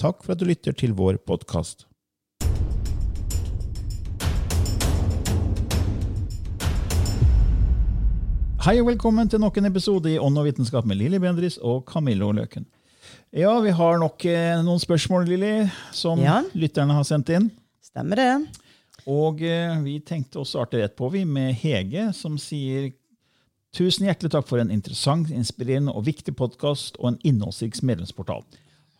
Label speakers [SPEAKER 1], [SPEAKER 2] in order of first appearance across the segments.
[SPEAKER 1] Takk for at du lytter til vår podkast. Hei og velkommen til nok en episode i Ånd og vitenskap med Lilly Bendris og Camillo Løken. Ja, vi har nok eh, noen spørsmål, Lilly, som
[SPEAKER 2] Ja.
[SPEAKER 1] lytterne har sendt inn.
[SPEAKER 2] Stemmer det.
[SPEAKER 1] Og eh, vi tenkte å starte rett på vi med Hege, som sier Tusen hjertelig takk for en interessant, inspirerende og viktig podkast og en innholdsrik medlemsportal.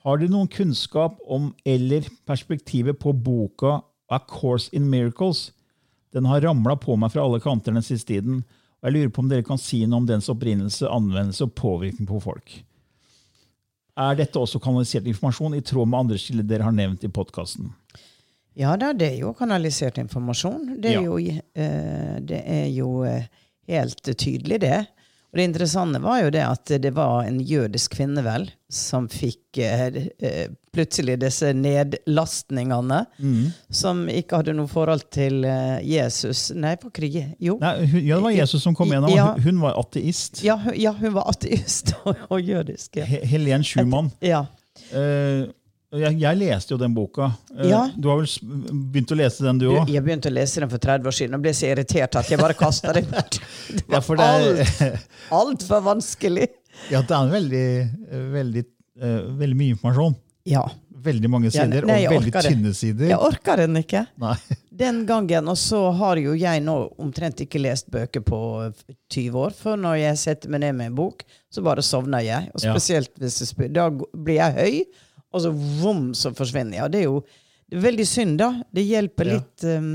[SPEAKER 1] Har dere noen kunnskap om eller perspektivet på boka A Course in Miracles? Den har ramla på meg fra alle kanter den siste tiden, og jeg lurer på om dere kan si noe om dens opprinnelse, anvendelse og påvirkning på folk. Er dette også kanalisert informasjon i tråd med andre kilder dere har nevnt i podkasten?
[SPEAKER 2] Ja da, det er jo kanalisert informasjon. Det er
[SPEAKER 1] Ja.
[SPEAKER 2] jo, eh, det er jo eh, helt tydelig, det. Og det interessante var jo det at det var en jødisk kvinne, vel, som fikk eh, eh, plutselig disse nedlastningene,
[SPEAKER 1] Mm.
[SPEAKER 2] som ikke hadde noe forhold til eh, Jesus. Nei, på kriget. Jo.
[SPEAKER 1] Nei, hun, ja, det var Jesus som kom gjennom.
[SPEAKER 2] Ja.
[SPEAKER 1] Hun, hun var ateist.
[SPEAKER 2] Ja, hun, ja, hun var ateist og, og jødisk. Ja.
[SPEAKER 1] He- Helen Schumann.
[SPEAKER 2] ja.
[SPEAKER 1] Eh, jeg, jeg leste jo den boka. Eh,
[SPEAKER 2] Ja.
[SPEAKER 1] Du har vel begynt å lese den, du òg?
[SPEAKER 2] jeg begynte å lese den for 30 år siden og ble så irritert at jeg bare kasta den bort. Det
[SPEAKER 1] Ja,
[SPEAKER 2] var
[SPEAKER 1] ja, det altfor
[SPEAKER 2] alt, vanskelig.
[SPEAKER 1] Ja, det er veldig, veldig, eh, veldig mye informasjon.
[SPEAKER 2] Ja.
[SPEAKER 1] Veldig mange
[SPEAKER 2] Ja,
[SPEAKER 1] sider,
[SPEAKER 2] nei,
[SPEAKER 1] og veldig tynne sider.
[SPEAKER 2] Jeg orker den ikke.
[SPEAKER 1] Nei.
[SPEAKER 2] Den gangen, Og så har jo jeg nå omtrent ikke lest bøker på 20 år. For når jeg setter meg ned med en bok, så bare sovner jeg. Og
[SPEAKER 1] Ja.
[SPEAKER 2] spesielt hvis jeg spør, Da blir jeg høy, og så vom, så forsvinner jeg. Og det er jo veldig synd, da. Det hjelper litt um,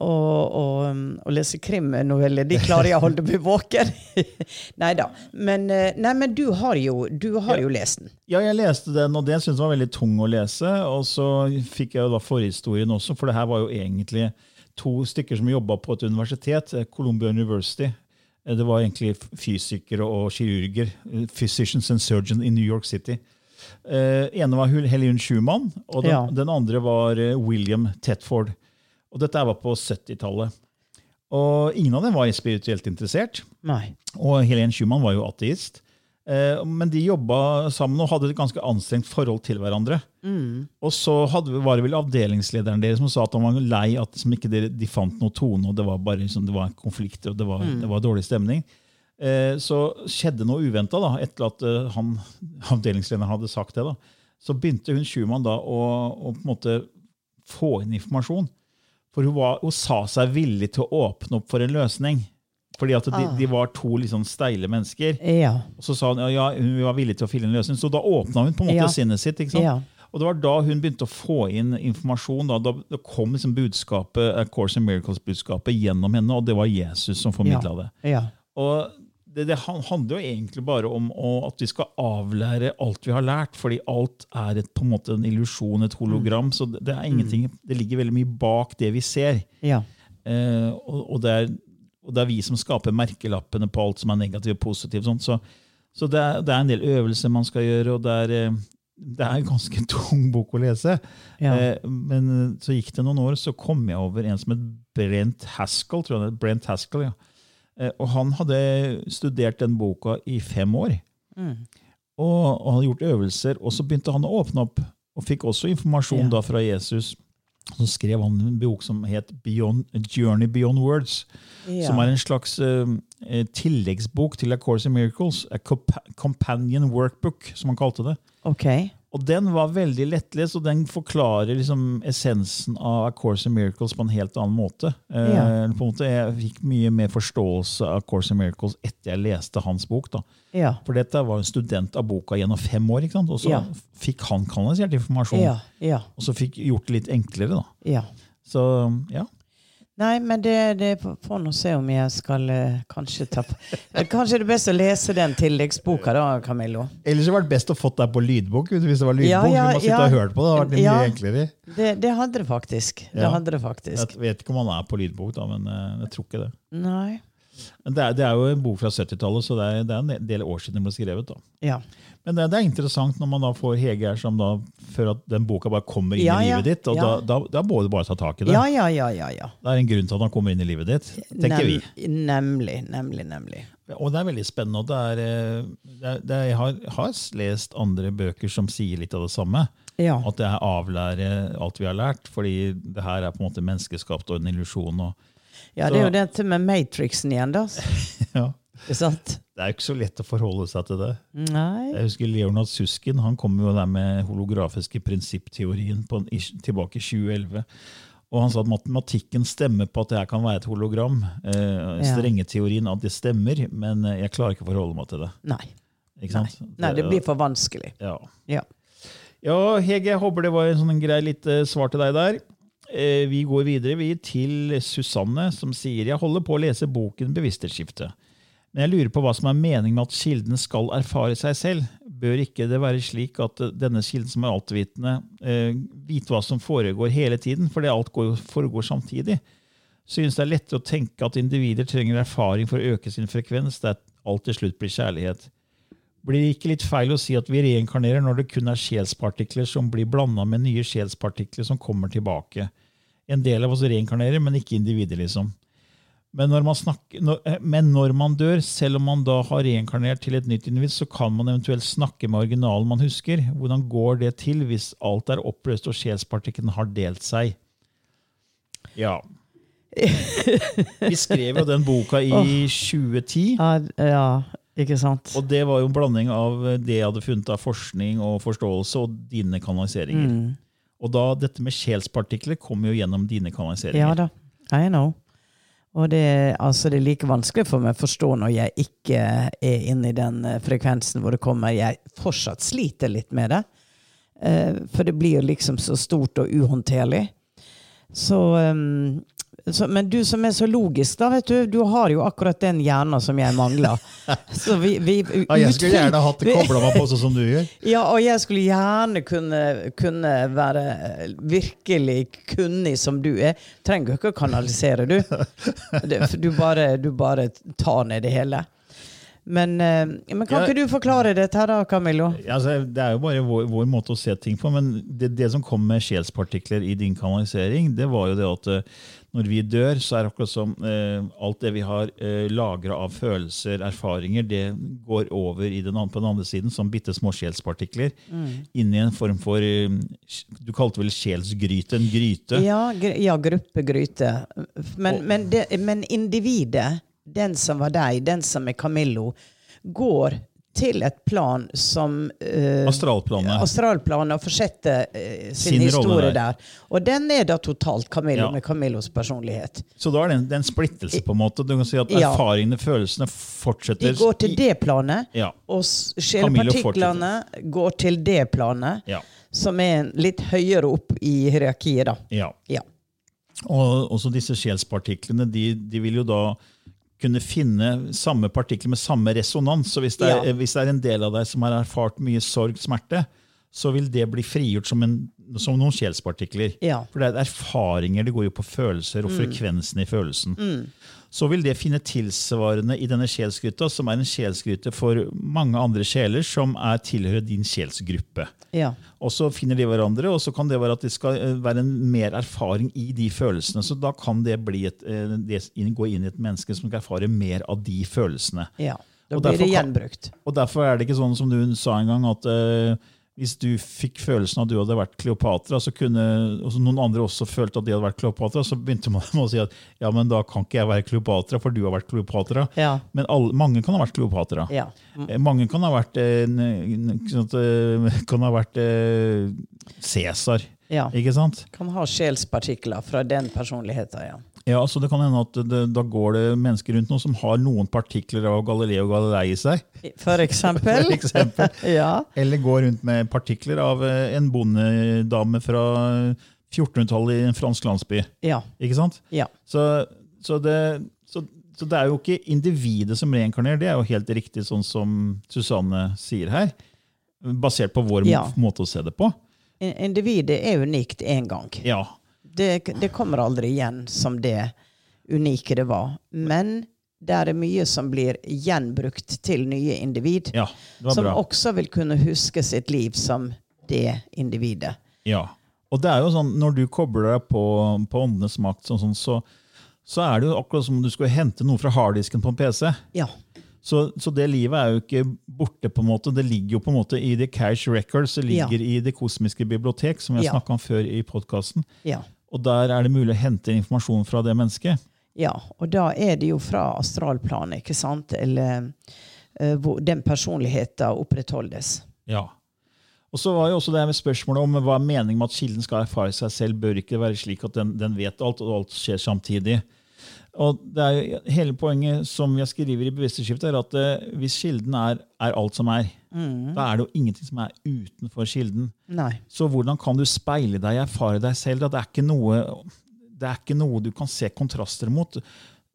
[SPEAKER 2] å, å, um, å lese krimnoveller. De klarer jeg å holde meg våken. nei da. Men, eh, nei, men du har jo, du har jo lest den.
[SPEAKER 1] Ja, jeg leste den, og det syntes jeg var veldig tung å lese. Og så fikk jeg jo da forhistorien også, for det her var jo egentlig to stykker som jobba på et universitet, eh, Columbia University. Eh, Det var egentlig fysikere og kirurger. Physicians and surgeons in New York City. Eh, ene var Hel- Helen Schumann, og den,
[SPEAKER 2] Ja.
[SPEAKER 1] den andre var eh, William Tetford. Og dette var på 70-tallet. Og ingen av dem var spirituelt interessert.
[SPEAKER 2] Nei.
[SPEAKER 1] Og Helen Schumann var jo ateist. Eh, men de jobba sammen og hadde et ganske anstrengt forhold til hverandre. Og så hadde, var det vel avdelingslederen deres som sa at han var lei at som ikke de, de fant noe tone, og det var bare liksom, det var konflikter og det var, det var dårlig stemning. Eh, så skjedde noe uventa etter at eh, han, avdelingslederen hadde sagt det. da. Så begynte hun Schumann da å, å på en måte få inn informasjon. For hun, var, hun sa seg villig til å åpne opp for en løsning. Fordi at de, de var to litt sånn steile mennesker.
[SPEAKER 2] Ja.
[SPEAKER 1] Og så sa hun ja, hun var villig til å finne en løsning. Så da åpna hun på en måte
[SPEAKER 2] Ja.
[SPEAKER 1] sinnet sitt. ikke sant?
[SPEAKER 2] Ja.
[SPEAKER 1] Og det var da hun begynte å få inn informasjon. Da, da, kom liksom budskapet, A Course in Miracles-budskapet gjennom henne, og det var Jesus som formidla det.
[SPEAKER 2] Ja.
[SPEAKER 1] Og det, det handler jo egentlig bare om at vi skal avlære alt vi har lært, fordi alt er et, på en måte en illusjon, et hologram. Så det, er ingenting, det ligger veldig mye bak det vi ser.
[SPEAKER 2] Ja.
[SPEAKER 1] Eh, og, og, det er, og det er vi som skaper merkelappene på alt som er negativt og positivt. Sånn. Så, så det, er, det er en del øvelser man skal gjøre, og det er, eh, det er en ganske tung bok å lese.
[SPEAKER 2] Ja.
[SPEAKER 1] Eh, men så gikk det noen år, så kom jeg over en som het Brent Haskell. tror jeg det. Brent Haskell, ja. Eh, og han hadde studert den boka i fem år.
[SPEAKER 2] Mm.
[SPEAKER 1] Og, og hadde gjort øvelser. Og så begynte han å åpne opp, og fikk også informasjon
[SPEAKER 2] Ja.
[SPEAKER 1] da fra Jesus. Så skrev han en bok som het Beyond, Journey Beyond Words.
[SPEAKER 2] Ja.
[SPEAKER 1] Som er en slags eh, tilleggsbok til A Course in Miracles. A companion workbook, som han kalte det.
[SPEAKER 2] Ok.
[SPEAKER 1] Og den var veldig lettlest, og den forklarer liksom essensen av A Course in Miracles på en helt annen måte. Eh,
[SPEAKER 2] Ja.
[SPEAKER 1] på en måte jeg fikk mye mer forståelse av A Course in Miracles etter jeg leste hans bok. da.
[SPEAKER 2] Ja.
[SPEAKER 1] For dette var en student av boka gjennom fem år, og så
[SPEAKER 2] Ja.
[SPEAKER 1] fikk han kanalisert informasjon. Og så fikk gjort det litt enklere. da.
[SPEAKER 2] ja.
[SPEAKER 1] Så ja.
[SPEAKER 2] Nei, men det, det får nå se om jeg skal eh, kanskje ta Kanskje det er best å lese den tilleggsboka, da, Camillo.
[SPEAKER 1] Ellers hadde det vært best å fått deg på lydbok. hvis det var lydbok.
[SPEAKER 2] Ja, ja,
[SPEAKER 1] du må sitte
[SPEAKER 2] ja.
[SPEAKER 1] og høre på det. Hadde vært mye enklere.
[SPEAKER 2] Det, det hadde det faktisk. Det
[SPEAKER 1] Ja.
[SPEAKER 2] hadde det faktisk.
[SPEAKER 1] Jeg vet ikke om han er på lydbok, da, men eh, jeg tror ikke det.
[SPEAKER 2] Nei.
[SPEAKER 1] Men det er, det er jo en bok fra 70-tallet, så det er, det er en del år siden den ble skrevet. da.
[SPEAKER 2] Ja.
[SPEAKER 1] Men det, det er interessant når man da får Hege her som da, før at den boka bare kommer inn
[SPEAKER 2] Ja,
[SPEAKER 1] i livet ditt. og
[SPEAKER 2] ja.
[SPEAKER 1] da, da, da må du bare ta tak i det.
[SPEAKER 2] ja, ja, ja, ja. ja.
[SPEAKER 1] Det er en grunn til at han kommer inn i livet ditt, tenker vi.
[SPEAKER 2] Nemlig, nemlig, nemlig.
[SPEAKER 1] Og det er veldig spennende. og det er, eh, det er, det er, Jeg har, har lest andre bøker som sier litt av det samme.
[SPEAKER 2] Ja.
[SPEAKER 1] At det er avlære alt vi har lært, fordi det her er på en måte menneskeskapt og en illusjon. og
[SPEAKER 2] ja, det er jo dette med Matrixen igjen, da.
[SPEAKER 1] ja.
[SPEAKER 2] Ikke sant?
[SPEAKER 1] Det er jo ikke så lett å forholde seg til det.
[SPEAKER 2] Nei.
[SPEAKER 1] Jeg husker Leonard Suskin han kom jo der med holografiske prinsippteorien på, tilbake i 2011. Og han sa at matematikken stemmer på at det her kan være et hologram. Eh. Strengeteorien at det stemmer, men eh, jeg klarer ikke å forholde meg til det.
[SPEAKER 2] Nei.
[SPEAKER 1] Ikke
[SPEAKER 2] Nei. Nei, det blir for vanskelig.
[SPEAKER 1] ja.
[SPEAKER 2] Ja.
[SPEAKER 1] ja, Hege, jeg håper det var en sånn grei lite svar til deg der. Eh, vi går videre vi til Susanne, som sier jeg holder på å lese boken Bevissthetsskifte. Men jeg lurer på hva som er meningen med at kilden skal erfare seg selv. Bør ikke det være slik at denne kilden som er altvitende, eh, vite hva som foregår hele tiden, fordi alt går, foregår samtidig? Synes det er lettere å tenke at individer trenger erfaring for å øke sin frekvens, der alt til slutt blir kjærlighet. Blir det ikke litt feil å si at vi reinkarnerer når det kun er sjelspartikler som blir blanda med nye sjelspartikler som kommer tilbake? En del av oss reinkarnerer, men ikke individer, liksom. Men når, man snakker, eh, men når man dør, selv om man da har reinkarnert til et nytt individ, så kan man eventuelt snakke med originalen man husker. Hvordan går det til hvis alt er oppløst og sjelspartiklene har delt seg? Ja. Vi skrev jo den boka i 2010.
[SPEAKER 2] Ja, ja, ikke sant?
[SPEAKER 1] Og det var jo en blanding av det jeg hadde funnet av forskning og forståelse, og dine kanaliseringer.
[SPEAKER 2] Mm.
[SPEAKER 1] Og da, dette med sjelspartikler kom jo gjennom dine kanaliseringer.
[SPEAKER 2] Ja da. I know. Og det, altså det er like vanskelig for meg å forstå når jeg ikke er inne i den eh, frekvensen hvor det kommer. Jeg fortsatt sliter litt med det. Eh, for det blir jo liksom så stort og uhåndterlig. Så, ehm, så, men du som er så logisk, da, vet du. Du har jo akkurat den hjernen som jeg mangler. Så vi, vi,
[SPEAKER 1] Ja, jeg skulle gjerne hatt det kobla meg på sånn som du gjør.
[SPEAKER 2] ja, og jeg skulle gjerne kunne, kunne være virkelig kunnig som du er. Trenger ikke å kanalisere, du. Du, bare, du bare tar ned det hele. Men, eh, men kan ikke du forklare dette her da, Camillo?
[SPEAKER 1] Altså, det er jo bare vår, vår måte å se ting på, men det, det som kom med sjelspartikler i din kanalisering, det var jo det at eh, når vi dør, så er det akkurat som eh, alt det vi har eh, lagra av følelser, erfaringer, det går over i den andre, på den andre siden som bitte små sjelspartikler. Inn i en form for eh, Du kalte vel sjelsgryte? En gryte?
[SPEAKER 2] Ja, gr ja gruppegryte. Men, men, det, men individet, den som var deg, den som er Camillo, går til et plan som uh,
[SPEAKER 1] Astralplanet.
[SPEAKER 2] Astralplanet fortsetter uh, sin,
[SPEAKER 1] Sin
[SPEAKER 2] historie
[SPEAKER 1] der.
[SPEAKER 2] Og den er da totalt Camillo,
[SPEAKER 1] Ja.
[SPEAKER 2] med Camillos personlighet.
[SPEAKER 1] Så da er det en, det er en splittelse, på en måte. Du kan si at
[SPEAKER 2] Ja.
[SPEAKER 1] erfaringene, følelsene, fortsetter
[SPEAKER 2] De går til det planet,
[SPEAKER 1] Ja.
[SPEAKER 2] og sjelepartiklene går til det planet,
[SPEAKER 1] Ja.
[SPEAKER 2] som er litt høyere opp i hierarkiet, da.
[SPEAKER 1] ja.
[SPEAKER 2] Ja.
[SPEAKER 1] Og også disse sjelspartiklene de, de vil jo da kunne finne samme partikler med samme resonans. Så hvis det, er,
[SPEAKER 2] Ja.
[SPEAKER 1] hvis det er en del av deg som har erfart mye sorg, smerte, så vil det bli frigjort som, en, som noen sjelspartikler.
[SPEAKER 2] Ja.
[SPEAKER 1] For det er erfaringer, det går jo på følelser og frekvensen i følelsen. Så vil det finne tilsvarende i denne sjelsgryta, som er en sjelsgryte for mange andre sjeler som er tilhører din sjelsgruppe.
[SPEAKER 2] Ja.
[SPEAKER 1] Og så finner de hverandre, og så kan det være at det skal eh, være en mer erfaring i de følelsene. Så da kan det, bli et, eh, det gå inn i et menneske som skal erfare mer av de følelsene.
[SPEAKER 2] ja. Da blir det
[SPEAKER 1] kan-
[SPEAKER 2] gjenbrukt.
[SPEAKER 1] Og derfor er det ikke sånn som du sa en gang, at eh, hvis du fikk følelsen av at du hadde vært Kleopatra, så kunne noen andre også følte at de hadde vært Kleopatra, så begynte man å si at ja, men da kan ikke jeg være Kleopatra, for du har vært Kleopatra.
[SPEAKER 2] Ja.
[SPEAKER 1] Men alle, mange kan ha vært Kleopatra.
[SPEAKER 2] Ja.
[SPEAKER 1] Eh, Mange kan ha vært eh, eh, kan ha vært Cæsar,
[SPEAKER 2] ja.
[SPEAKER 1] ikke sant?
[SPEAKER 2] Kan ha sjelspartikler fra den personligheten, ja.
[SPEAKER 1] Ja, så det kan hende at det, da går det mennesker rundt nå som har noen partikler av Galileo Galilei i seg.
[SPEAKER 2] For eksempel.
[SPEAKER 1] For eksempel.
[SPEAKER 2] ja.
[SPEAKER 1] Eller går rundt med partikler av eh, en bondedame fra 1400-tallet i en fransk landsby.
[SPEAKER 2] Ja.
[SPEAKER 1] Ikke sant?
[SPEAKER 2] Ja.
[SPEAKER 1] Så, så, det, så, så det er jo ikke individet som reinkarnerer, det er jo helt riktig sånn som Susanne sier her. Basert på vår
[SPEAKER 2] Ja.
[SPEAKER 1] måte å se det på.
[SPEAKER 2] Individet er unikt én gang.
[SPEAKER 1] Ja.
[SPEAKER 2] Det, det kommer aldri igjen som det unike det var. Men det er mye som blir gjenbrukt til nye individ,
[SPEAKER 1] ja
[SPEAKER 2] som
[SPEAKER 1] bra.
[SPEAKER 2] også vil kunne huske sitt liv som det individet.
[SPEAKER 1] Ja. Og det er jo sånn, når du kobler deg på, på åndenes makt, sånn, sånn, så, så er det jo akkurat som om du skulle hente noe fra harddisken på en PC.
[SPEAKER 2] Ja.
[SPEAKER 1] Så, så det livet er jo ikke borte. på en måte. Det ligger jo på en måte i The Cash Records, det ligger i Det kosmiske bibliotek, som vi har
[SPEAKER 2] Ja.
[SPEAKER 1] snakket om før i podkasten.
[SPEAKER 2] ja.
[SPEAKER 1] Og der er det mulig å hente informasjon fra det mennesket.
[SPEAKER 2] Ja, og da er det jo fra astralplanet, ikke sant? Eller eh, hvor den personligheten opprettholdes.
[SPEAKER 1] Ja. Og så var jo også det med spørsmålet om hva er meningen med at kilden skal erfare seg selv. Bør ikke være slik at den, den vet alt, og alt skjer samtidig. Og det er jo, Hele poenget som jeg skriver i Bevissthetsskiftet, er at eh, hvis kilden er, er alt som er, da er det jo ingenting som er utenfor kilden.
[SPEAKER 2] Nei.
[SPEAKER 1] Så hvordan kan du speile deg, erfare deg selv? Det, er ikke noe, det er ikke noe du kan se kontraster mot.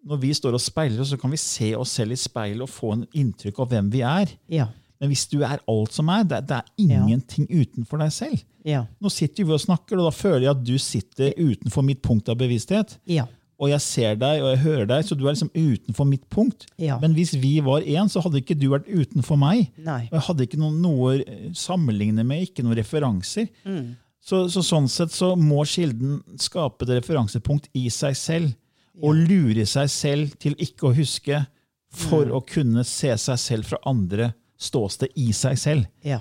[SPEAKER 1] Når vi står og speiler oss, så kan vi se oss selv i speilet og få en inntrykk av hvem vi er.
[SPEAKER 2] Ja.
[SPEAKER 1] Men hvis du er alt som er, det, det er ingenting utenfor deg selv.
[SPEAKER 2] Ja.
[SPEAKER 1] Nå sitter vi og snakker, og da føler jeg at du sitter utenfor mitt punkt av bevissthet.
[SPEAKER 2] Ja.
[SPEAKER 1] Og jeg ser deg og jeg hører deg, så du er liksom utenfor mitt punkt.
[SPEAKER 2] Ja.
[SPEAKER 1] Men hvis vi var én, så hadde ikke du vært utenfor meg.
[SPEAKER 2] Nei.
[SPEAKER 1] Og jeg hadde ikke noe, noe sammenligne med, ikke noen referanser. Så, så sånn sett så må kilden skape et referansepunkt i seg selv. Og lure seg selv til ikke å huske, for å kunne se seg selv fra andre ståsted i seg selv.
[SPEAKER 2] Ja.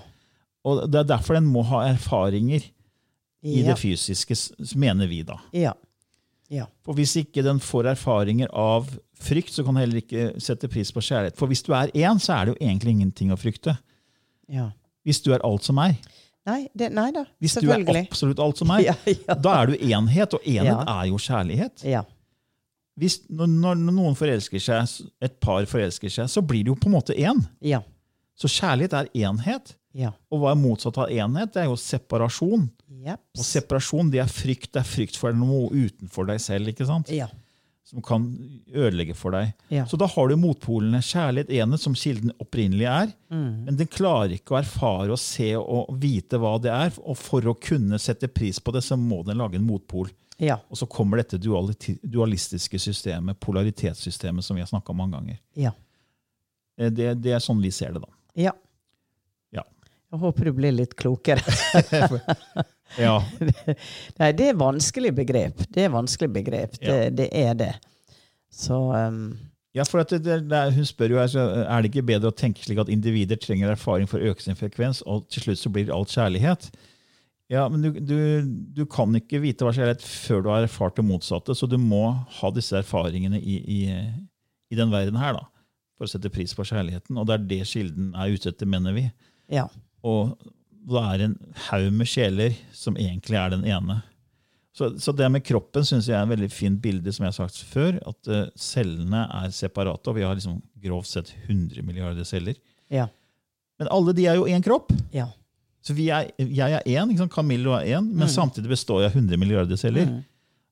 [SPEAKER 1] Og Det er derfor den må ha erfaringer i
[SPEAKER 2] Ja.
[SPEAKER 1] det fysiske, mener vi da.
[SPEAKER 2] Ja. Ja.
[SPEAKER 1] For Hvis ikke den får erfaringer av frykt, så kan den heller ikke sette pris på kjærlighet. For hvis du er én, så er det jo egentlig ingenting å frykte.
[SPEAKER 2] ja.
[SPEAKER 1] Hvis du er alt som er.
[SPEAKER 2] Nei, det, nei da.
[SPEAKER 1] Hvis du er absolutt alt som er,
[SPEAKER 2] Ja, ja.
[SPEAKER 1] da er du enhet, og enhet er jo kjærlighet.
[SPEAKER 2] Ja.
[SPEAKER 1] Hvis, når, når noen forelsker seg, et par forelsker seg, så blir det jo på en måte én.
[SPEAKER 2] Ja.
[SPEAKER 1] Så kjærlighet er enhet.
[SPEAKER 2] Ja.
[SPEAKER 1] Og hva er motsatt av enhet? Det er jo separasjon.
[SPEAKER 2] Yep.
[SPEAKER 1] Og separasjon det er frykt. Det er frykt for noe utenfor deg selv. ikke sant?
[SPEAKER 2] Ja.
[SPEAKER 1] Som kan ødelegge for deg.
[SPEAKER 2] Ja.
[SPEAKER 1] Så da har du motpolene. Kjærlighet, enhet, som kilden opprinnelig er.
[SPEAKER 2] Mm.
[SPEAKER 1] Men den klarer ikke å erfare og se og vite hva det er. Og for å kunne sette pris på det, så må den lage en motpol.
[SPEAKER 2] Ja.
[SPEAKER 1] Og så kommer dette dualistiske systemet, polaritetssystemet, som vi har snakka om mange ganger.
[SPEAKER 2] Ja.
[SPEAKER 1] Eh, Det, det er sånn vi ser det, da.
[SPEAKER 2] Ja.
[SPEAKER 1] Ja.
[SPEAKER 2] Jeg håper du blir litt klokere.
[SPEAKER 1] Ja,
[SPEAKER 2] Nei, det er vanskelig begrep. Det er vanskelig begrep. Det,
[SPEAKER 1] Ja.
[SPEAKER 2] det er det. Så um,
[SPEAKER 1] ja for det, det, Hun spør jo her, så er det ikke bedre å tenke slik at individer trenger erfaring for å øke sin frekvens, og til slutt så blir alt kjærlighet? Ja, men du, du, du kan ikke vite hva kjærlighet før du har erfart det motsatte, så du må ha disse erfaringene i, i, i den verden her, da, for å sette pris på kjærligheten. Og det er det kilden er ute etter, mener vi.
[SPEAKER 2] ja.
[SPEAKER 1] Og det er en haug med sjeler som egentlig er den ene. Så, så det med kroppen synes jeg er en veldig fint bilde, som jeg har sagt før. At uh, cellene er separate, og vi har liksom grovt sett 100 milliarder celler.
[SPEAKER 2] Ja.
[SPEAKER 1] Men alle de er jo én kropp.
[SPEAKER 2] Ja.
[SPEAKER 1] Så vi er, jeg er én, liksom? Camillo er én, men samtidig består jeg av 100 milliarder celler.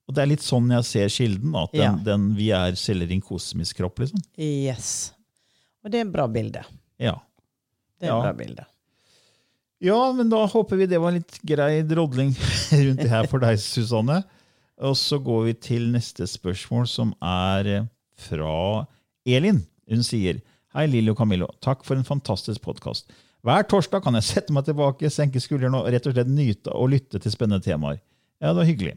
[SPEAKER 1] Og det er litt sånn jeg ser kilden. At den,
[SPEAKER 2] Ja.
[SPEAKER 1] den, vi er celler i en kosmisk kropp. liksom.
[SPEAKER 2] Yes. Og det er en bra bilde.
[SPEAKER 1] Ja.
[SPEAKER 2] Det er
[SPEAKER 1] Ja.
[SPEAKER 2] en bra bilde.
[SPEAKER 1] Ja, men da håper vi det var litt grei drodling rundt det her for deg, Susanne. Og så går vi til neste spørsmål, som er eh, fra Elin. Hun sier Hei, Lilly og Camillo. Takk for en fantastisk podkast. Hver torsdag kan jeg sette meg tilbake, senke skuldrene og rett og slett nyte og lytte til spennende temaer. Ja, det var hyggelig.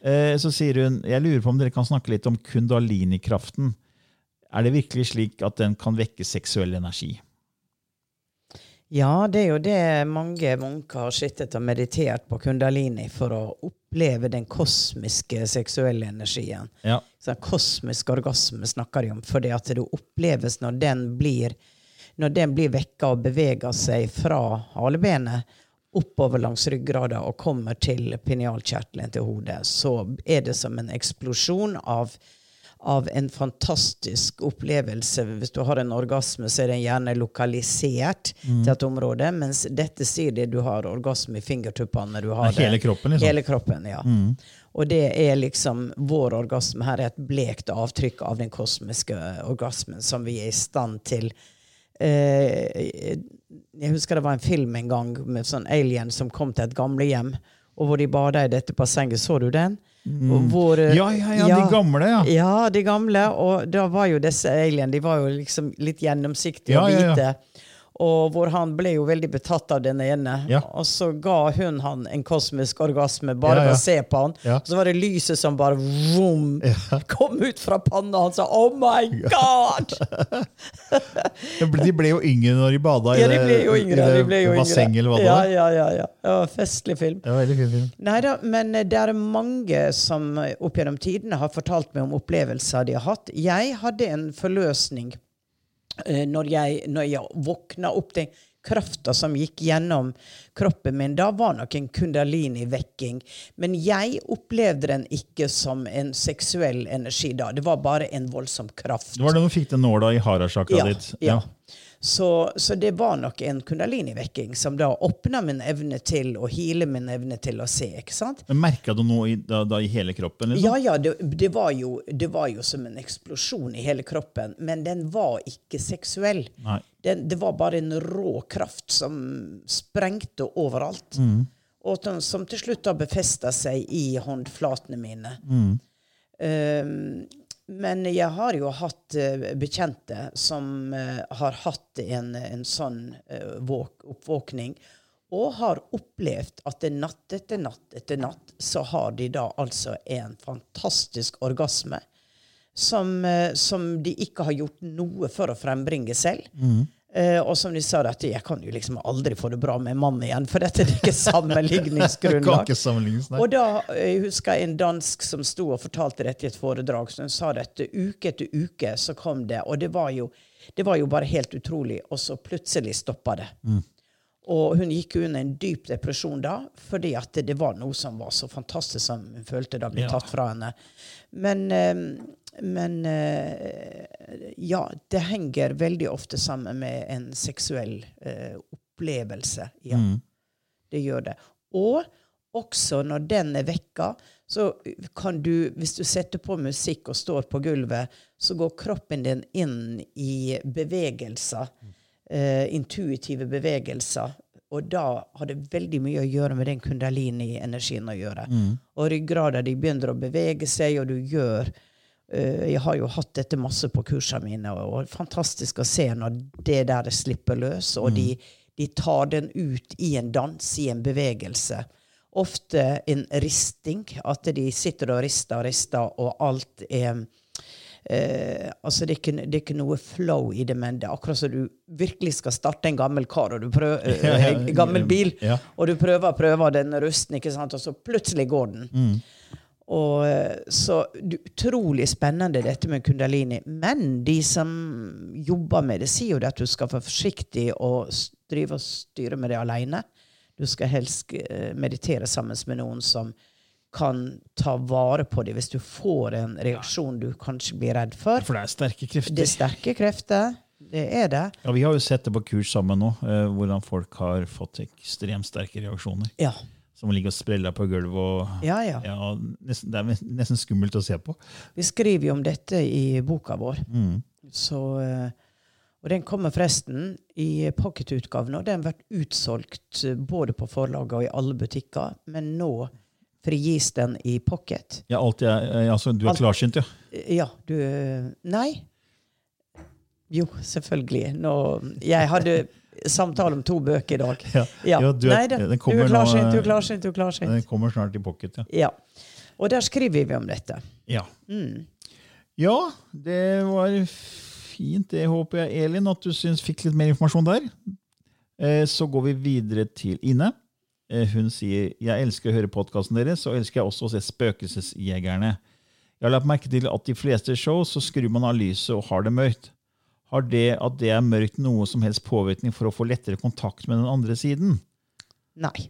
[SPEAKER 1] Eh, så sier hun jeg lurer på om dere kan snakke litt om kundalini-kraften. Er det virkelig slik at den kan vekke seksuell energi?
[SPEAKER 2] Ja, det er jo det mange munker har sittet og meditert på kundalini for å oppleve den kosmiske seksuelle energien.
[SPEAKER 1] Ja.
[SPEAKER 2] Så kosmisk orgasme snakker de om, fordi at det oppleves når den blir når den blir vekka og beveger seg fra halebenet oppover langs ryggrada og kommer til pinealkjertelen til hodet, så er det som en eksplosjon av av en fantastisk opplevelse. Hvis du har en orgasme, så er den gjerne lokalisert
[SPEAKER 1] Mm.
[SPEAKER 2] til et område, mens dette sier det du har orgasme i fingertuppene. Du har
[SPEAKER 1] hele
[SPEAKER 2] det-
[SPEAKER 1] kroppen, liksom.
[SPEAKER 2] Hele kroppen, ja. Og det er liksom vår orgasme her er et blekt avtrykk av den kosmiske orgasmen som vi er i stand til. Eh, jeg husker det var en film en gang med sånn alien som kom til et gamlehjem, og hvor de bada i dette bassenget. Så du den? Og hvor, eh,
[SPEAKER 1] Mm. Ja, ja, ja, de gamle, ja.
[SPEAKER 2] Ja, de gamle. Og da var jo disse alien de var jo liksom litt gjennomsiktige og hvite. Og hvor han ble jo veldig betatt av den ene.
[SPEAKER 1] Ja.
[SPEAKER 2] Og så ga hun han en kosmisk orgasme bare
[SPEAKER 1] Ja, ja.
[SPEAKER 2] å se på han.
[SPEAKER 1] Ja.
[SPEAKER 2] Så var det lyset som bare vroom, kom ut fra panna hans. og Oh my God!
[SPEAKER 1] De ble jo yngre når de bada i
[SPEAKER 2] Ja, de ble jo yngre.
[SPEAKER 1] det
[SPEAKER 2] ble jo yngre.
[SPEAKER 1] bassenget, eller hva det
[SPEAKER 2] ja,
[SPEAKER 1] var.
[SPEAKER 2] ja, ja, ja. En festlig film.
[SPEAKER 1] Det var veldig fin film.
[SPEAKER 2] Neida, men det er mange som opp gjennom tidene har fortalt meg om opplevelser de har hatt. Jeg hadde en forløsning eh, når jeg, når jeg våkna opp den krafta som gikk gjennom kroppen min. Da var nok en kundalini-vekking. Men jeg opplevde den ikke som en seksuell energi da. Det var bare en voldsom kraft.
[SPEAKER 1] Det var da du fikk den nåla i harasjakra ditt.
[SPEAKER 2] Ja. Ja. Så, så det var nok en kundalini-vekking som da åpna min evne til å heale min evne til å se. ikke sant?
[SPEAKER 1] Men Merka du noe i, da, da, i hele kroppen? Liksom?
[SPEAKER 2] Ja, ja, det, det, var jo, det var jo som en eksplosjon i hele kroppen, men den var ikke seksuell. Den, det var bare en rå kraft som sprengte overalt. Og som, som til slutt da befesta seg i håndflatene mine. Um, men jeg har jo hatt eh, bekjente som eh, har hatt en, en sånn eh, våk, oppvåkning, og har opplevd at natt etter natt etter natt så har de da altså en fantastisk orgasme som, som de ikke har gjort noe for å frembringe selv. Eh, og som de sa, dette, jeg kan jo liksom aldri få det bra med mannen igjen, for dette er ikke sammenligningsgrunnlag. Og da eh, jeg husker jeg en dansk som sto og fortalte dette i et foredrag. Så hun sa dette uke etter uke, så kom det. Og det var jo, det var jo bare helt utrolig. Og så plutselig stoppa det. Og hun gikk under en dyp depresjon da, fordi at det, var noe som var så fantastisk som hun følte da ble
[SPEAKER 1] Ja.
[SPEAKER 2] tatt fra henne. Men, eh, men eh, ja, det henger veldig ofte sammen med en seksuell eh, opplevelse. Ja. Det gjør det. Og også når den er vekka, så kan du, hvis du setter på musikk og står på gulvet, så går kroppen din inn i bevegelser. Eh, intuitive bevegelser. Og da har det veldig mye å gjøre med den kundalini-energien å gjøre. Og ryggrader de begynner å bevege seg, og du gjør eh, Jeg har jo hatt dette masse på kursene mine, og, og fantastisk å se når det der slipper løs, og de, de tar den ut i en dans, i en bevegelse. Ofte en risting, at de sitter og rister og rister, og alt er Eh, altså det er, ikke, det er ikke noe flow i det, men det er akkurat som du virkelig skal starte en gammel kar, og du prøver, eh,
[SPEAKER 1] Ja, ja,
[SPEAKER 2] en gammel bil, og du prøver og prøver den rusten, ikke sant? og så plutselig går den.
[SPEAKER 1] Mm.
[SPEAKER 2] Og, eh, så Utrolig spennende dette med kundalini. Men de som jobber med det, sier jo det at du skal være forsiktig og drive og styre med det alene. Du skal helst eh, meditere sammen med noen som kan ta vare på det hvis du får en reaksjon du kanskje blir redd for.
[SPEAKER 1] For det er sterke krefter.
[SPEAKER 2] Det er sterke krefter. Det er det.
[SPEAKER 1] Ja, Vi har jo sett det på kurs sammen nå, eh, hvordan folk har fått ekstremt sterke reaksjoner.
[SPEAKER 2] Ja.
[SPEAKER 1] Som ligger og spreller på gulvet. og
[SPEAKER 2] Ja, ja.
[SPEAKER 1] ja, nesten, Det er nesten skummelt å se på.
[SPEAKER 2] Vi skriver jo om dette i boka vår.
[SPEAKER 1] Mm.
[SPEAKER 2] Så, eh, Og den kommer forresten i pocketutgaven, og den har vært utsolgt eh, både på forlaget og i alle butikker. Men nå frigis den i pocket.
[SPEAKER 1] Ja, alt jeg, eh, altså, du er
[SPEAKER 2] Alt-
[SPEAKER 1] klarsynt, ja.
[SPEAKER 2] Eh, Ja, du Nei. Jo, selvfølgelig. Nå, jeg hadde samtale om to bøker i dag.
[SPEAKER 1] Ja.
[SPEAKER 2] Ja.
[SPEAKER 1] Ja, du er-
[SPEAKER 2] Nei, det,
[SPEAKER 1] den
[SPEAKER 2] du er klarsynt, du
[SPEAKER 1] eh,
[SPEAKER 2] er klarsynt, du er klarsynt.
[SPEAKER 1] Den kommer snart i pocket, ja.
[SPEAKER 2] Ja. Og der skriver vi om dette.
[SPEAKER 1] Ja.
[SPEAKER 2] Mm.
[SPEAKER 1] ja, det var fint. Det håper jeg, Elin, at du syns fikk litt mer informasjon der. Eh, Så går vi videre til Ine. Eh, Hun sier jeg elsker å høre podkasten deres, og elsker jeg også å se Spøkelsesjegerne. Jeg har lagt merke til at de fleste show så skrur man av lyset og har det mørkt. Har det at det er mørkt noe som helst påvirkning for å få lettere kontakt med den andre siden?
[SPEAKER 2] Nei.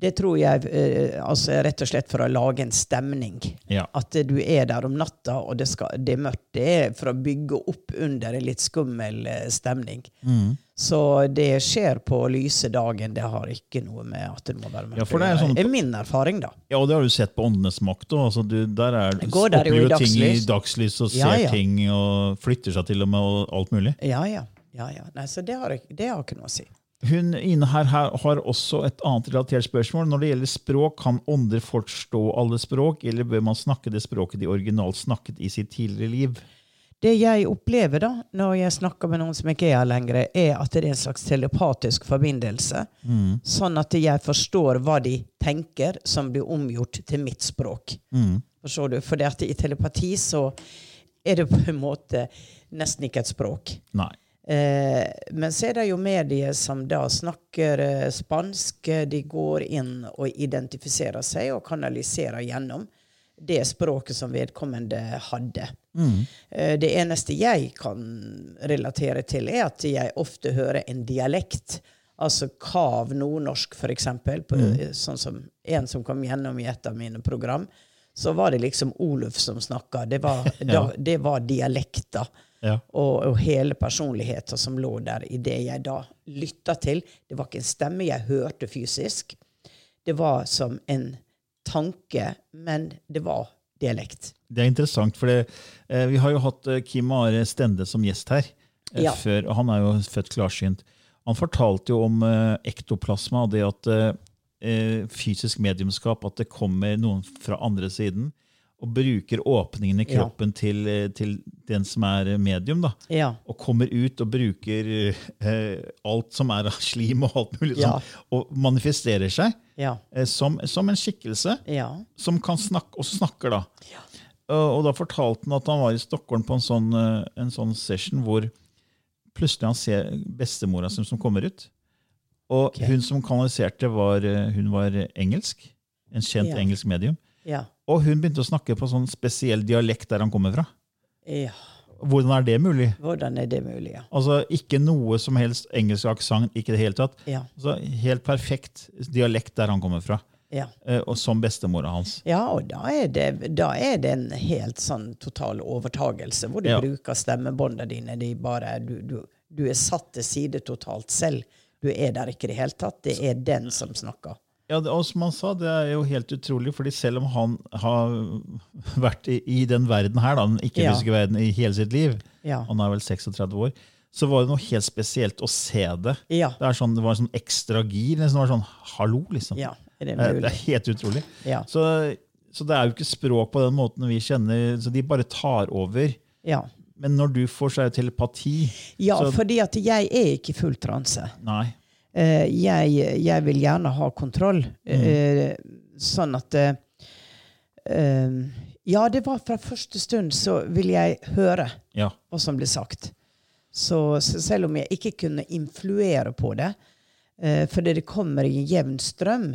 [SPEAKER 2] Det tror jeg eh, altså rett og slett for å lage en stemning.
[SPEAKER 1] Ja.
[SPEAKER 2] At du er der om natta, og det, skal, det er mørkt. Det er for å bygge opp under en litt skummel eh, stemning.
[SPEAKER 1] Mm.
[SPEAKER 2] Så det skjer på lyse dagen. Det har ikke noe med at det må være mørkt.
[SPEAKER 1] Ja, det er sånn-
[SPEAKER 2] er min erfaring, da.
[SPEAKER 1] Ja, og det har du sett på Åndenes makt òg. Altså, du- der er,
[SPEAKER 2] går der
[SPEAKER 1] opplever ting i
[SPEAKER 2] dagslys.
[SPEAKER 1] og ser
[SPEAKER 2] Ja, ja.
[SPEAKER 1] ting og flytter seg til og med og alt mulig.
[SPEAKER 2] Ja, ja. ja, ja. Nei, så det har, det har ikke noe å si.
[SPEAKER 1] Hun inne her, her har også et annet relatert spørsmål. Når det gjelder språk, kan ånder forstå alle språk, eller bør man snakke det språket de originalt snakket i sitt tidligere liv?
[SPEAKER 2] Det jeg opplever da, når jeg snakker med noen som ikke er her lenger, er at det er en slags telepatisk forbindelse.
[SPEAKER 1] Mm.
[SPEAKER 2] Sånn at jeg forstår hva de tenker, som blir omgjort til mitt språk.
[SPEAKER 1] Mm.
[SPEAKER 2] Forstår du? For i telepati så er det på en måte nesten ikke et språk.
[SPEAKER 1] Nei.
[SPEAKER 2] Eh, men så er det jo medier som da snakker eh, spansk. De går inn og identifiserer seg og kanaliserer gjennom det språket som vedkommende hadde. Eh, det eneste jeg kan relatere til, er at jeg ofte hører en dialekt. Altså kav nordnorsk, for eksempel. Sånn som en som kom gjennom i et av mine program. Så var det liksom Oluf som snakka. Det ja. det var dialekter
[SPEAKER 1] Ja.
[SPEAKER 2] og, og hele personligheten som lå der i det jeg da lytta til. Det var ikke en stemme jeg hørte fysisk. Det var som en tanke, men det var dialekt.
[SPEAKER 1] Det er interessant, for det, eh, vi har jo hatt eh, Kim Are Stende som gjest her. eh,
[SPEAKER 2] Ja.
[SPEAKER 1] Før, og han er jo født klarsynt. Han fortalte jo om eh, ektoplasma og det at eh, fysisk mediumskap, at det kommer noen fra andre siden og bruker åpningen i
[SPEAKER 2] Ja.
[SPEAKER 1] kroppen til, eh, til den som er medium. da,
[SPEAKER 2] Ja.
[SPEAKER 1] Og kommer ut og bruker eh, alt som er av slim og alt mulig
[SPEAKER 2] Ja.
[SPEAKER 1] sånn, og manifesterer seg
[SPEAKER 2] Ja.
[SPEAKER 1] eh, som, som en skikkelse
[SPEAKER 2] Ja.
[SPEAKER 1] som kan snakke, og snakker da. Og, og da fortalte han at han var i Stockholm på en sånn, eh, en sånn session hvor plutselig han ser bestemora si som kommer ut. Og
[SPEAKER 2] okay.
[SPEAKER 1] hun som kanaliserte, var, eh, hun var engelsk. En kjent
[SPEAKER 2] Ja.
[SPEAKER 1] engelsk medium.
[SPEAKER 2] Ja.
[SPEAKER 1] Og hun begynte å snakke på sånn spesiell dialekt der han kommer fra.
[SPEAKER 2] ja.
[SPEAKER 1] Hvordan er det mulig?
[SPEAKER 2] Hvordan er det mulig? Ja.
[SPEAKER 1] Altså Ikke noe som helst engelsk aksent, ikke det hele tatt.
[SPEAKER 2] Ja.
[SPEAKER 1] Altså, helt perfekt dialekt der han kommer fra.
[SPEAKER 2] Ja.
[SPEAKER 1] Eh, Og som bestemora hans.
[SPEAKER 2] Ja, og da er, det, da er det en helt sånn total overtagelse, hvor du
[SPEAKER 1] Ja.
[SPEAKER 2] bruker stemmebåndene dine. De bare, du, du, du er satt til side totalt selv. Du er der ikke i det hele tatt. Det er den som snakker.
[SPEAKER 1] Ja, det, og som han sa, det er jo helt utrolig, fordi selv om han har vært i, i den verden her, da, den ikke-fysiske verden, i hele sitt liv,
[SPEAKER 2] Ja.
[SPEAKER 1] han er vel 36 år, så var det noe helt spesielt å se det.
[SPEAKER 2] Ja.
[SPEAKER 1] Det, er sånn, det var sånn ekstra gir. Liksom, det var sånn, hallo, liksom.
[SPEAKER 2] Ja, er det
[SPEAKER 1] mulig? Det er helt utrolig.
[SPEAKER 2] Ja.
[SPEAKER 1] Så, så det er jo ikke språk på den måten vi kjenner, så de bare tar over.
[SPEAKER 2] Ja,
[SPEAKER 1] Men når du får, så er det telepati.
[SPEAKER 2] ja
[SPEAKER 1] Så-
[SPEAKER 2] fordi at jeg er ikke i full transe.
[SPEAKER 1] Nei.
[SPEAKER 2] Eh, jeg, jeg vil gjerne ha kontroll. Eh, sånn at eh, Ja, det var fra første stund så vil jeg høre
[SPEAKER 1] Ja.
[SPEAKER 2] hva som blir sagt. Så, så selv om jeg ikke kunne influere på det, fordi det kommer i en jevn strøm,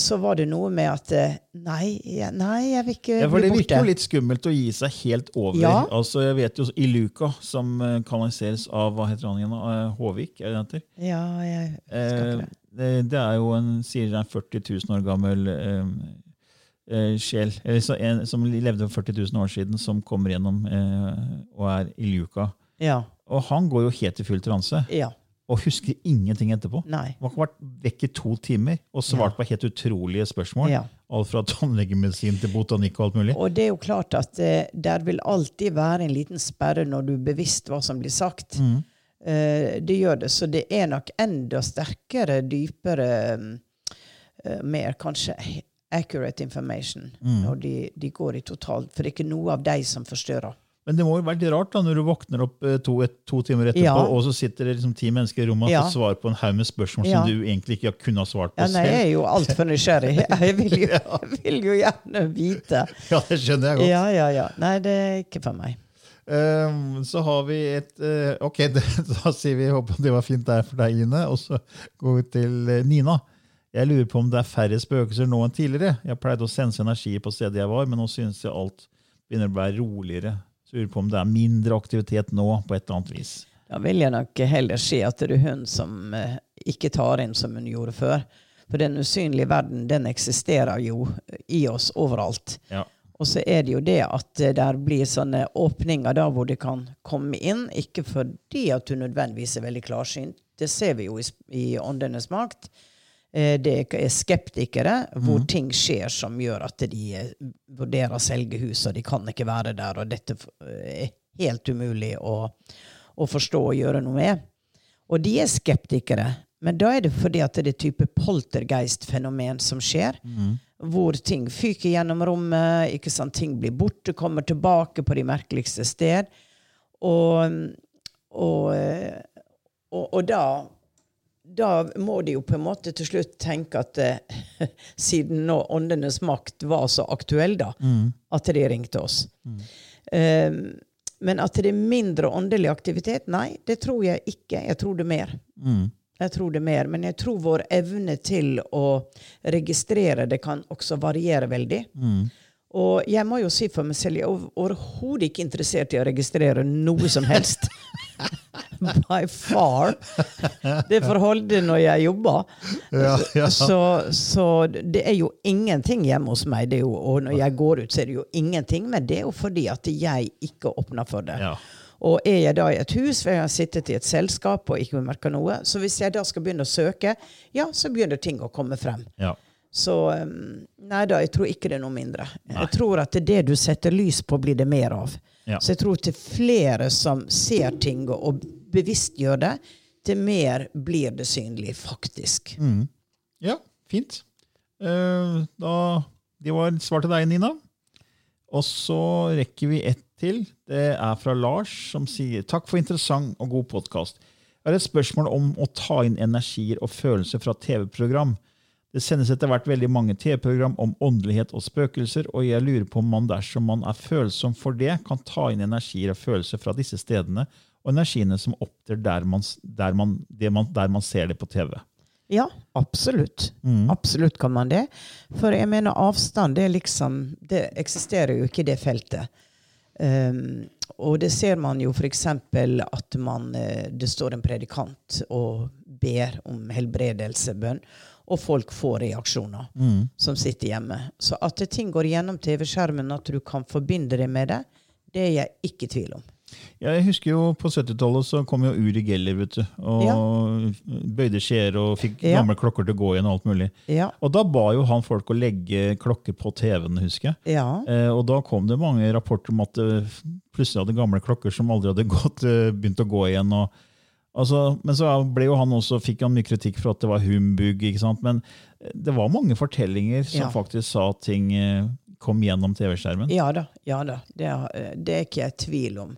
[SPEAKER 2] så var det noe med at eh, Nei, nei, jeg vil ikke
[SPEAKER 1] Ja, for
[SPEAKER 2] bli
[SPEAKER 1] Det virker jo litt skummelt å gi seg helt over.
[SPEAKER 2] Ja.
[SPEAKER 1] Altså, jeg vet jo Iluka, som eh, kanaliseres av hva heter han igjen? Eh, Håvik, er det heter?
[SPEAKER 2] Ja, jeg husker
[SPEAKER 1] Eh,
[SPEAKER 2] det.
[SPEAKER 1] det, er jo en sier det er 40 000 år gammel eh, eh, sjel eller så en, som levde for 40 000 år siden, som kommer gjennom eh, og er Iluka.
[SPEAKER 2] Ja.
[SPEAKER 1] Og han går jo helt i full transe.
[SPEAKER 2] Ja.
[SPEAKER 1] Og husker ingenting etterpå.
[SPEAKER 2] Nei.
[SPEAKER 1] Man har vært vekk i to timer og svart på helt utrolige spørsmål.
[SPEAKER 2] Ja.
[SPEAKER 1] Alt fra tannlegemedisin til botanikk og alt mulig.
[SPEAKER 2] Og det er jo klart at eh, der vil alltid være en liten sperre når du er bevisst hva som blir sagt.
[SPEAKER 1] Mm.
[SPEAKER 2] Eh, det gjør det. Så det er nok enda sterkere, dypere, eh, mer kanskje accurate information
[SPEAKER 1] Mm.
[SPEAKER 2] når de, de går i total. For det er ikke noe av deg som forstyrrer.
[SPEAKER 1] Men det må jo være litt rart da, når du våkner opp eh, to, et, to timer etterpå,
[SPEAKER 2] Ja.
[SPEAKER 1] og så sitter det liksom ti mennesker i rommet og
[SPEAKER 2] Ja.
[SPEAKER 1] får svar på en haug med spørsmål
[SPEAKER 2] Ja.
[SPEAKER 1] som du egentlig ikke kunne ha svart på
[SPEAKER 2] Ja, nei, jeg er jo altfor nysgjerrig. Jeg vil jo, jeg vil jo gjerne vite.
[SPEAKER 1] Ja, det skjønner jeg godt.
[SPEAKER 2] Ja, ja, ja. Nei, det er ikke for meg.
[SPEAKER 1] Um, så har vi et uh, Ok, det, da sier vi håper det var fint der for deg, Ine. Og så går vi til eh, Nina. Jeg lurer på om det er færre spøkelser nå enn tidligere. Jeg pleide å sense energi på stedet jeg var, men nå synes jeg alt begynner å være roligere. Så lurer på om det er mindre aktivitet nå, på et eller annet vis.
[SPEAKER 2] Da vil jeg nok heller si at det er hun som eh, ikke tar inn som hun gjorde før. For den usynlige verden den eksisterer jo i oss overalt.
[SPEAKER 1] Ja.
[SPEAKER 2] Og så er det jo det at det blir sånne åpninger da hvor det kan komme inn. Ikke fordi at du nødvendigvis er veldig klarsynt. Det ser vi jo i, i Åndenes makt. Eh, Det er skeptikere hvor ting skjer som gjør at de eh, vurderer å selge hus, og de kan ikke være der, og dette er helt umulig å, å forstå og gjøre noe med. Og de er skeptikere, men da er det fordi at det er type poltergeist-fenomen som skjer. Hvor ting fyker gjennom rommet, ikke sant? ting blir borte, kommer tilbake på de merkeligste sted. Og, og, eh, og, og da da må de jo på en måte til slutt tenke at eh, siden nå Åndenes makt var så aktuell, da, at de ringte oss. Eh, men at det er mindre åndelig aktivitet, nei, det tror jeg ikke. Jeg tror det mer. mer. Jeg tror det er mer, Men jeg tror vår evne til å registrere det kan også variere veldig. Og jeg må jo si for meg selv, jeg er overhodet ikke interessert i å registrere noe som helst. By far. Det forholdet når jeg jobber.
[SPEAKER 1] Ja, ja.
[SPEAKER 2] Så, så det er jo ingenting hjemme hos meg. Det jo, og når jeg går ut, så er det jo ingenting. Men det er jo fordi at jeg ikke åpner for det.
[SPEAKER 1] Ja.
[SPEAKER 2] Og er jeg da i et hus hvor jeg har sittet i et selskap og ikke merka noe, så hvis jeg da skal begynne å søke, ja, så begynner ting å komme frem.
[SPEAKER 1] Ja.
[SPEAKER 2] Så um, nei da, jeg tror ikke det er noe mindre. Jeg tror at det det du setter lys på, blir det mer av.
[SPEAKER 1] Ja.
[SPEAKER 2] Så jeg tror til flere som ser ting og, bevisstgjør det, til mer blir det synlig, faktisk.
[SPEAKER 1] Ja, fint. Eh, da, det var svar til deg, Nina. Og så rekker vi ett til. Det er fra Lars, som sier takk for interessant og god podkast. Jeg har et spørsmål om å ta inn energier og følelser fra TV-program. Det sendes etter hvert veldig mange TV-program om åndelighet og spøkelser, og jeg lurer på om man dersom man er følsom for det, kan ta inn energier og følelser fra disse stedene, og energiene som opptrer der man, der man, det man, der man ser det på TV.
[SPEAKER 2] Ja, absolutt. Absolutt kan man det. For jeg mener avstand, det er liksom Det eksisterer jo ikke i det feltet. Um, og det ser man jo f.eks. at man, eh, det står en predikant og ber om helbredelsebønn, og folk får reaksjoner som sitter hjemme. Så at ting går gjennom TV-skjermen, at du kan forbinde det med det, det er jeg ikke i tvil om.
[SPEAKER 1] Jeg husker jo På 70-tallet så kom jo Uri Geller vet du, og bøyde skjeer og fikk
[SPEAKER 2] Ja.
[SPEAKER 1] gamle klokker til å gå igjen. Og alt mulig.
[SPEAKER 2] Ja.
[SPEAKER 1] Og Da ba jo han folk å legge klokker på TV-en. husker jeg.
[SPEAKER 2] Ja.
[SPEAKER 1] Eh, og Da kom det mange rapporter om at det plutselig hadde gamle klokker som aldri hadde gått, eh, begynt å gå igjen. og Altså, men så ble jo han også, fikk han mye kritikk for at det var humbug. ikke sant? Men eh, det var mange fortellinger som
[SPEAKER 2] Ja.
[SPEAKER 1] faktisk sa at ting eh, kom gjennom TV-skjermen.
[SPEAKER 2] Ja da. ja da. Det, er- det er ikke jeg i tvil om.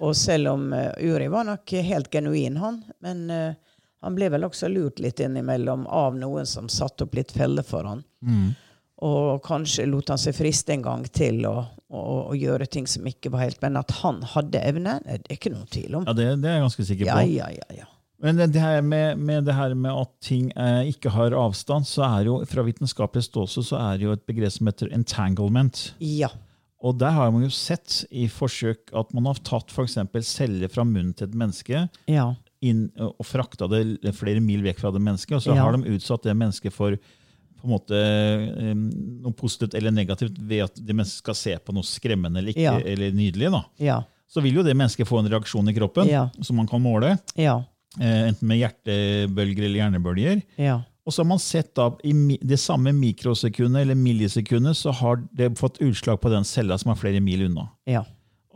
[SPEAKER 2] Og selv om eh, Uri var nok helt genuin, han. Men uh, han ble vel også lurt litt innimellom av noen som satte opp litt feller for han. Og kanskje lot han seg friste en gang til å, å, å gjøre ting som ikke var helt Men at han hadde evne, det er ikke noen tvil om.
[SPEAKER 1] Ja, det, det er jeg ganske sikker på.
[SPEAKER 2] Ja, ja, ja. ja.
[SPEAKER 1] Men det her med, med det her med at ting eh, ikke har avstand, så er jo fra vitenskapelig ståsted så er det jo et begrep som heter entanglement.
[SPEAKER 2] ja.
[SPEAKER 1] Og der har man jo sett i forsøk at man har tatt eksempel celler fra munnen til et menneske
[SPEAKER 2] Ja.
[SPEAKER 1] inn, og frakta det flere mil vekk fra det mennesket, og så
[SPEAKER 2] Ja.
[SPEAKER 1] har de utsatt det mennesket for på en måte noe positivt eller negativt ved at de mennesker skal se på noe skremmende eller, ikke,
[SPEAKER 2] Ja.
[SPEAKER 1] eller nydelig. da.
[SPEAKER 2] Ja.
[SPEAKER 1] Så vil jo det mennesket få en reaksjon i kroppen
[SPEAKER 2] Ja.
[SPEAKER 1] som man kan måle.
[SPEAKER 2] Ja.
[SPEAKER 1] eh, enten med hjertebølger eller hjernebølger.
[SPEAKER 2] Ja.
[SPEAKER 1] Og så har man sett da, i det samme mikrosekundet eller millisekundet så har det fått utslag på den cella som er flere mil unna.
[SPEAKER 2] Ja.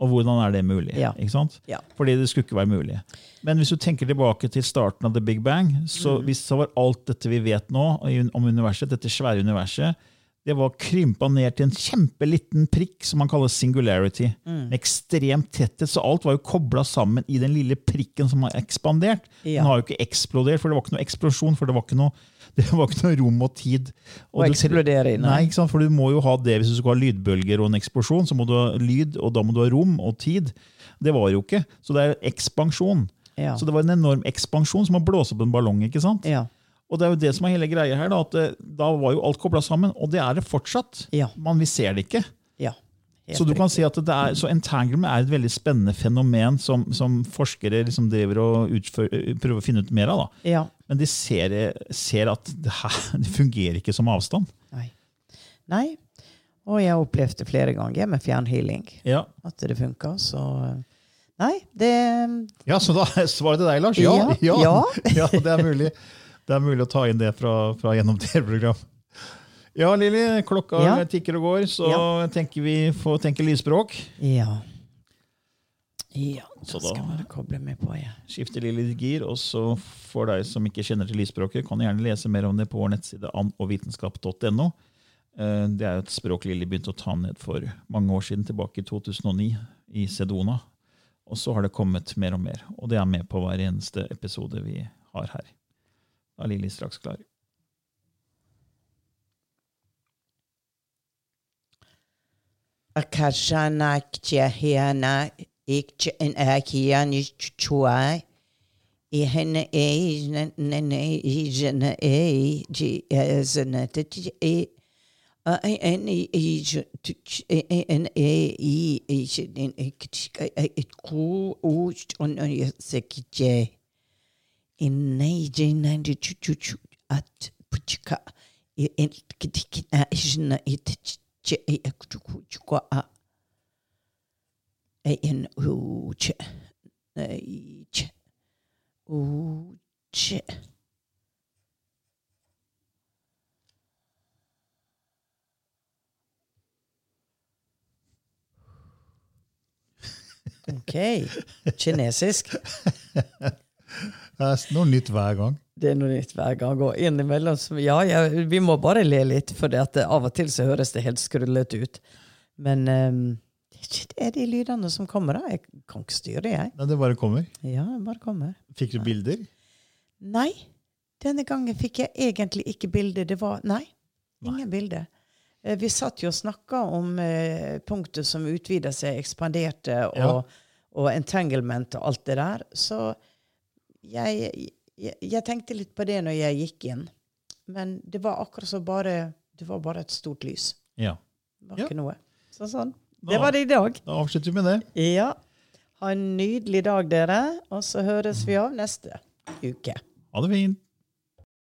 [SPEAKER 1] Og hvordan er det mulig?
[SPEAKER 2] Ja.
[SPEAKER 1] Ikke sant?
[SPEAKER 2] Ja.
[SPEAKER 1] Fordi det skulle ikke være mulig. Men hvis du tenker tilbake til starten av The Big Bang, så,
[SPEAKER 2] Mm.
[SPEAKER 1] hvis så var alt dette vi vet nå om universet, dette svære universet, det var krympa ned til en kjempeliten prikk som man kaller singularity.
[SPEAKER 2] Mm.
[SPEAKER 1] Med ekstremt tetthet, så alt var jo kobla sammen i den lille prikken som har ekspandert.
[SPEAKER 2] Ja.
[SPEAKER 1] Den har jo ikke eksplodert, for det var ikke noe eksplosjon, for det var ikke noe, det var ikke noe rom og tid.
[SPEAKER 2] Å
[SPEAKER 1] du-
[SPEAKER 2] eksplodere i, nei.
[SPEAKER 1] Nei, ikke sant? for du må jo ha det hvis du skal ha lydbølger og en eksplosjon. Så må du ha lyd, og da må du ha rom og tid. Det var jo ikke. Så det er ekspansjon.
[SPEAKER 2] Ja.
[SPEAKER 1] Så det var en enorm ekspansjon som å blåse opp en ballong. ikke sant?
[SPEAKER 2] Ja.
[SPEAKER 1] Og det er jo det som er hele greia her, da, at det, da var jo alt kobla sammen. Og det er det fortsatt.
[SPEAKER 2] Ja.
[SPEAKER 1] Men vi ser det ikke.
[SPEAKER 2] ja.
[SPEAKER 1] Så du kan si at det er, så entanglement er et veldig spennende fenomen som, som forskere liksom driver og utfør, prøver å finne ut mer av. da.
[SPEAKER 2] Ja.
[SPEAKER 1] Men de ser, ser at det, her, det fungerer ikke som avstand.
[SPEAKER 2] Nei. Nei. Og jeg har opplevd det flere ganger med fjernhealing.
[SPEAKER 1] Ja,
[SPEAKER 2] At det funka. Så Nei, det
[SPEAKER 1] Ja, Så da svaret til deg, Lars?
[SPEAKER 2] Ja,
[SPEAKER 1] ja,
[SPEAKER 2] ja.
[SPEAKER 1] ja, det er mulig. Det er mulig å ta inn det fra, fra gjennom TV-program. Ja, Lilly, klokka
[SPEAKER 2] Ja.
[SPEAKER 1] tikker og går, så
[SPEAKER 2] Ja.
[SPEAKER 1] tenker vi får tenke lysspråk.
[SPEAKER 2] Ja. Ja,
[SPEAKER 1] Så
[SPEAKER 2] da skal jeg bare koble meg på, Ja.
[SPEAKER 1] Skifte Lilly gir, og så for deg som ikke kjenner til lysspråket, kan du gjerne lese mer om det på vår nettside annovitenskap.no. Eh, Det er jo et språk Lilly begynte å ta ned for mange år siden, tilbake i 2009, i Sedona. Og så har det kommet mer og mer, og det er med på hver eneste episode vi har her. Da er Lilly straks klar.
[SPEAKER 2] Akashana kjahena ikke en akian chua. I henne e nene i jene e ji ezene te e I en i en e i i en e ku u on sekije. In nei jene de chu chu chu at puchka. I en kitik a jene it che e kwa a e en u che nei che u che Ok. Kinesisk.
[SPEAKER 1] Det er noe nytt hver gang.
[SPEAKER 2] Det er noe nytt hver gang. Og innimellom Ja, ja, vi må bare le litt, for av og til så høres det helt skrullete ut. Men um, det er de lydene som kommer, da. Jeg kan ikke styre det, jeg.
[SPEAKER 1] Nei, det bare kommer.
[SPEAKER 2] Ja, det bare kommer.
[SPEAKER 1] Fikk du bilder?
[SPEAKER 2] Nei, denne gangen fikk jeg egentlig ikke bilde. Det var Nei, ingen bilde. Eh, Vi satt jo og snakka om eh, punktet som utvida seg, ekspanderte, og,
[SPEAKER 1] Ja.
[SPEAKER 2] og entanglement og alt det der. Så jeg, jeg, jeg tenkte litt på det når jeg gikk inn. Men det var akkurat så bare Det var bare et stort lys.
[SPEAKER 1] Ja.
[SPEAKER 2] Det var
[SPEAKER 1] Ja.
[SPEAKER 2] ikke noe. Så sånn. Det var det i dag.
[SPEAKER 1] Da avslutter vi med det.
[SPEAKER 2] Ja. Ha en nydelig dag, dere. Og så høres vi av neste uke.
[SPEAKER 1] Ha det fint.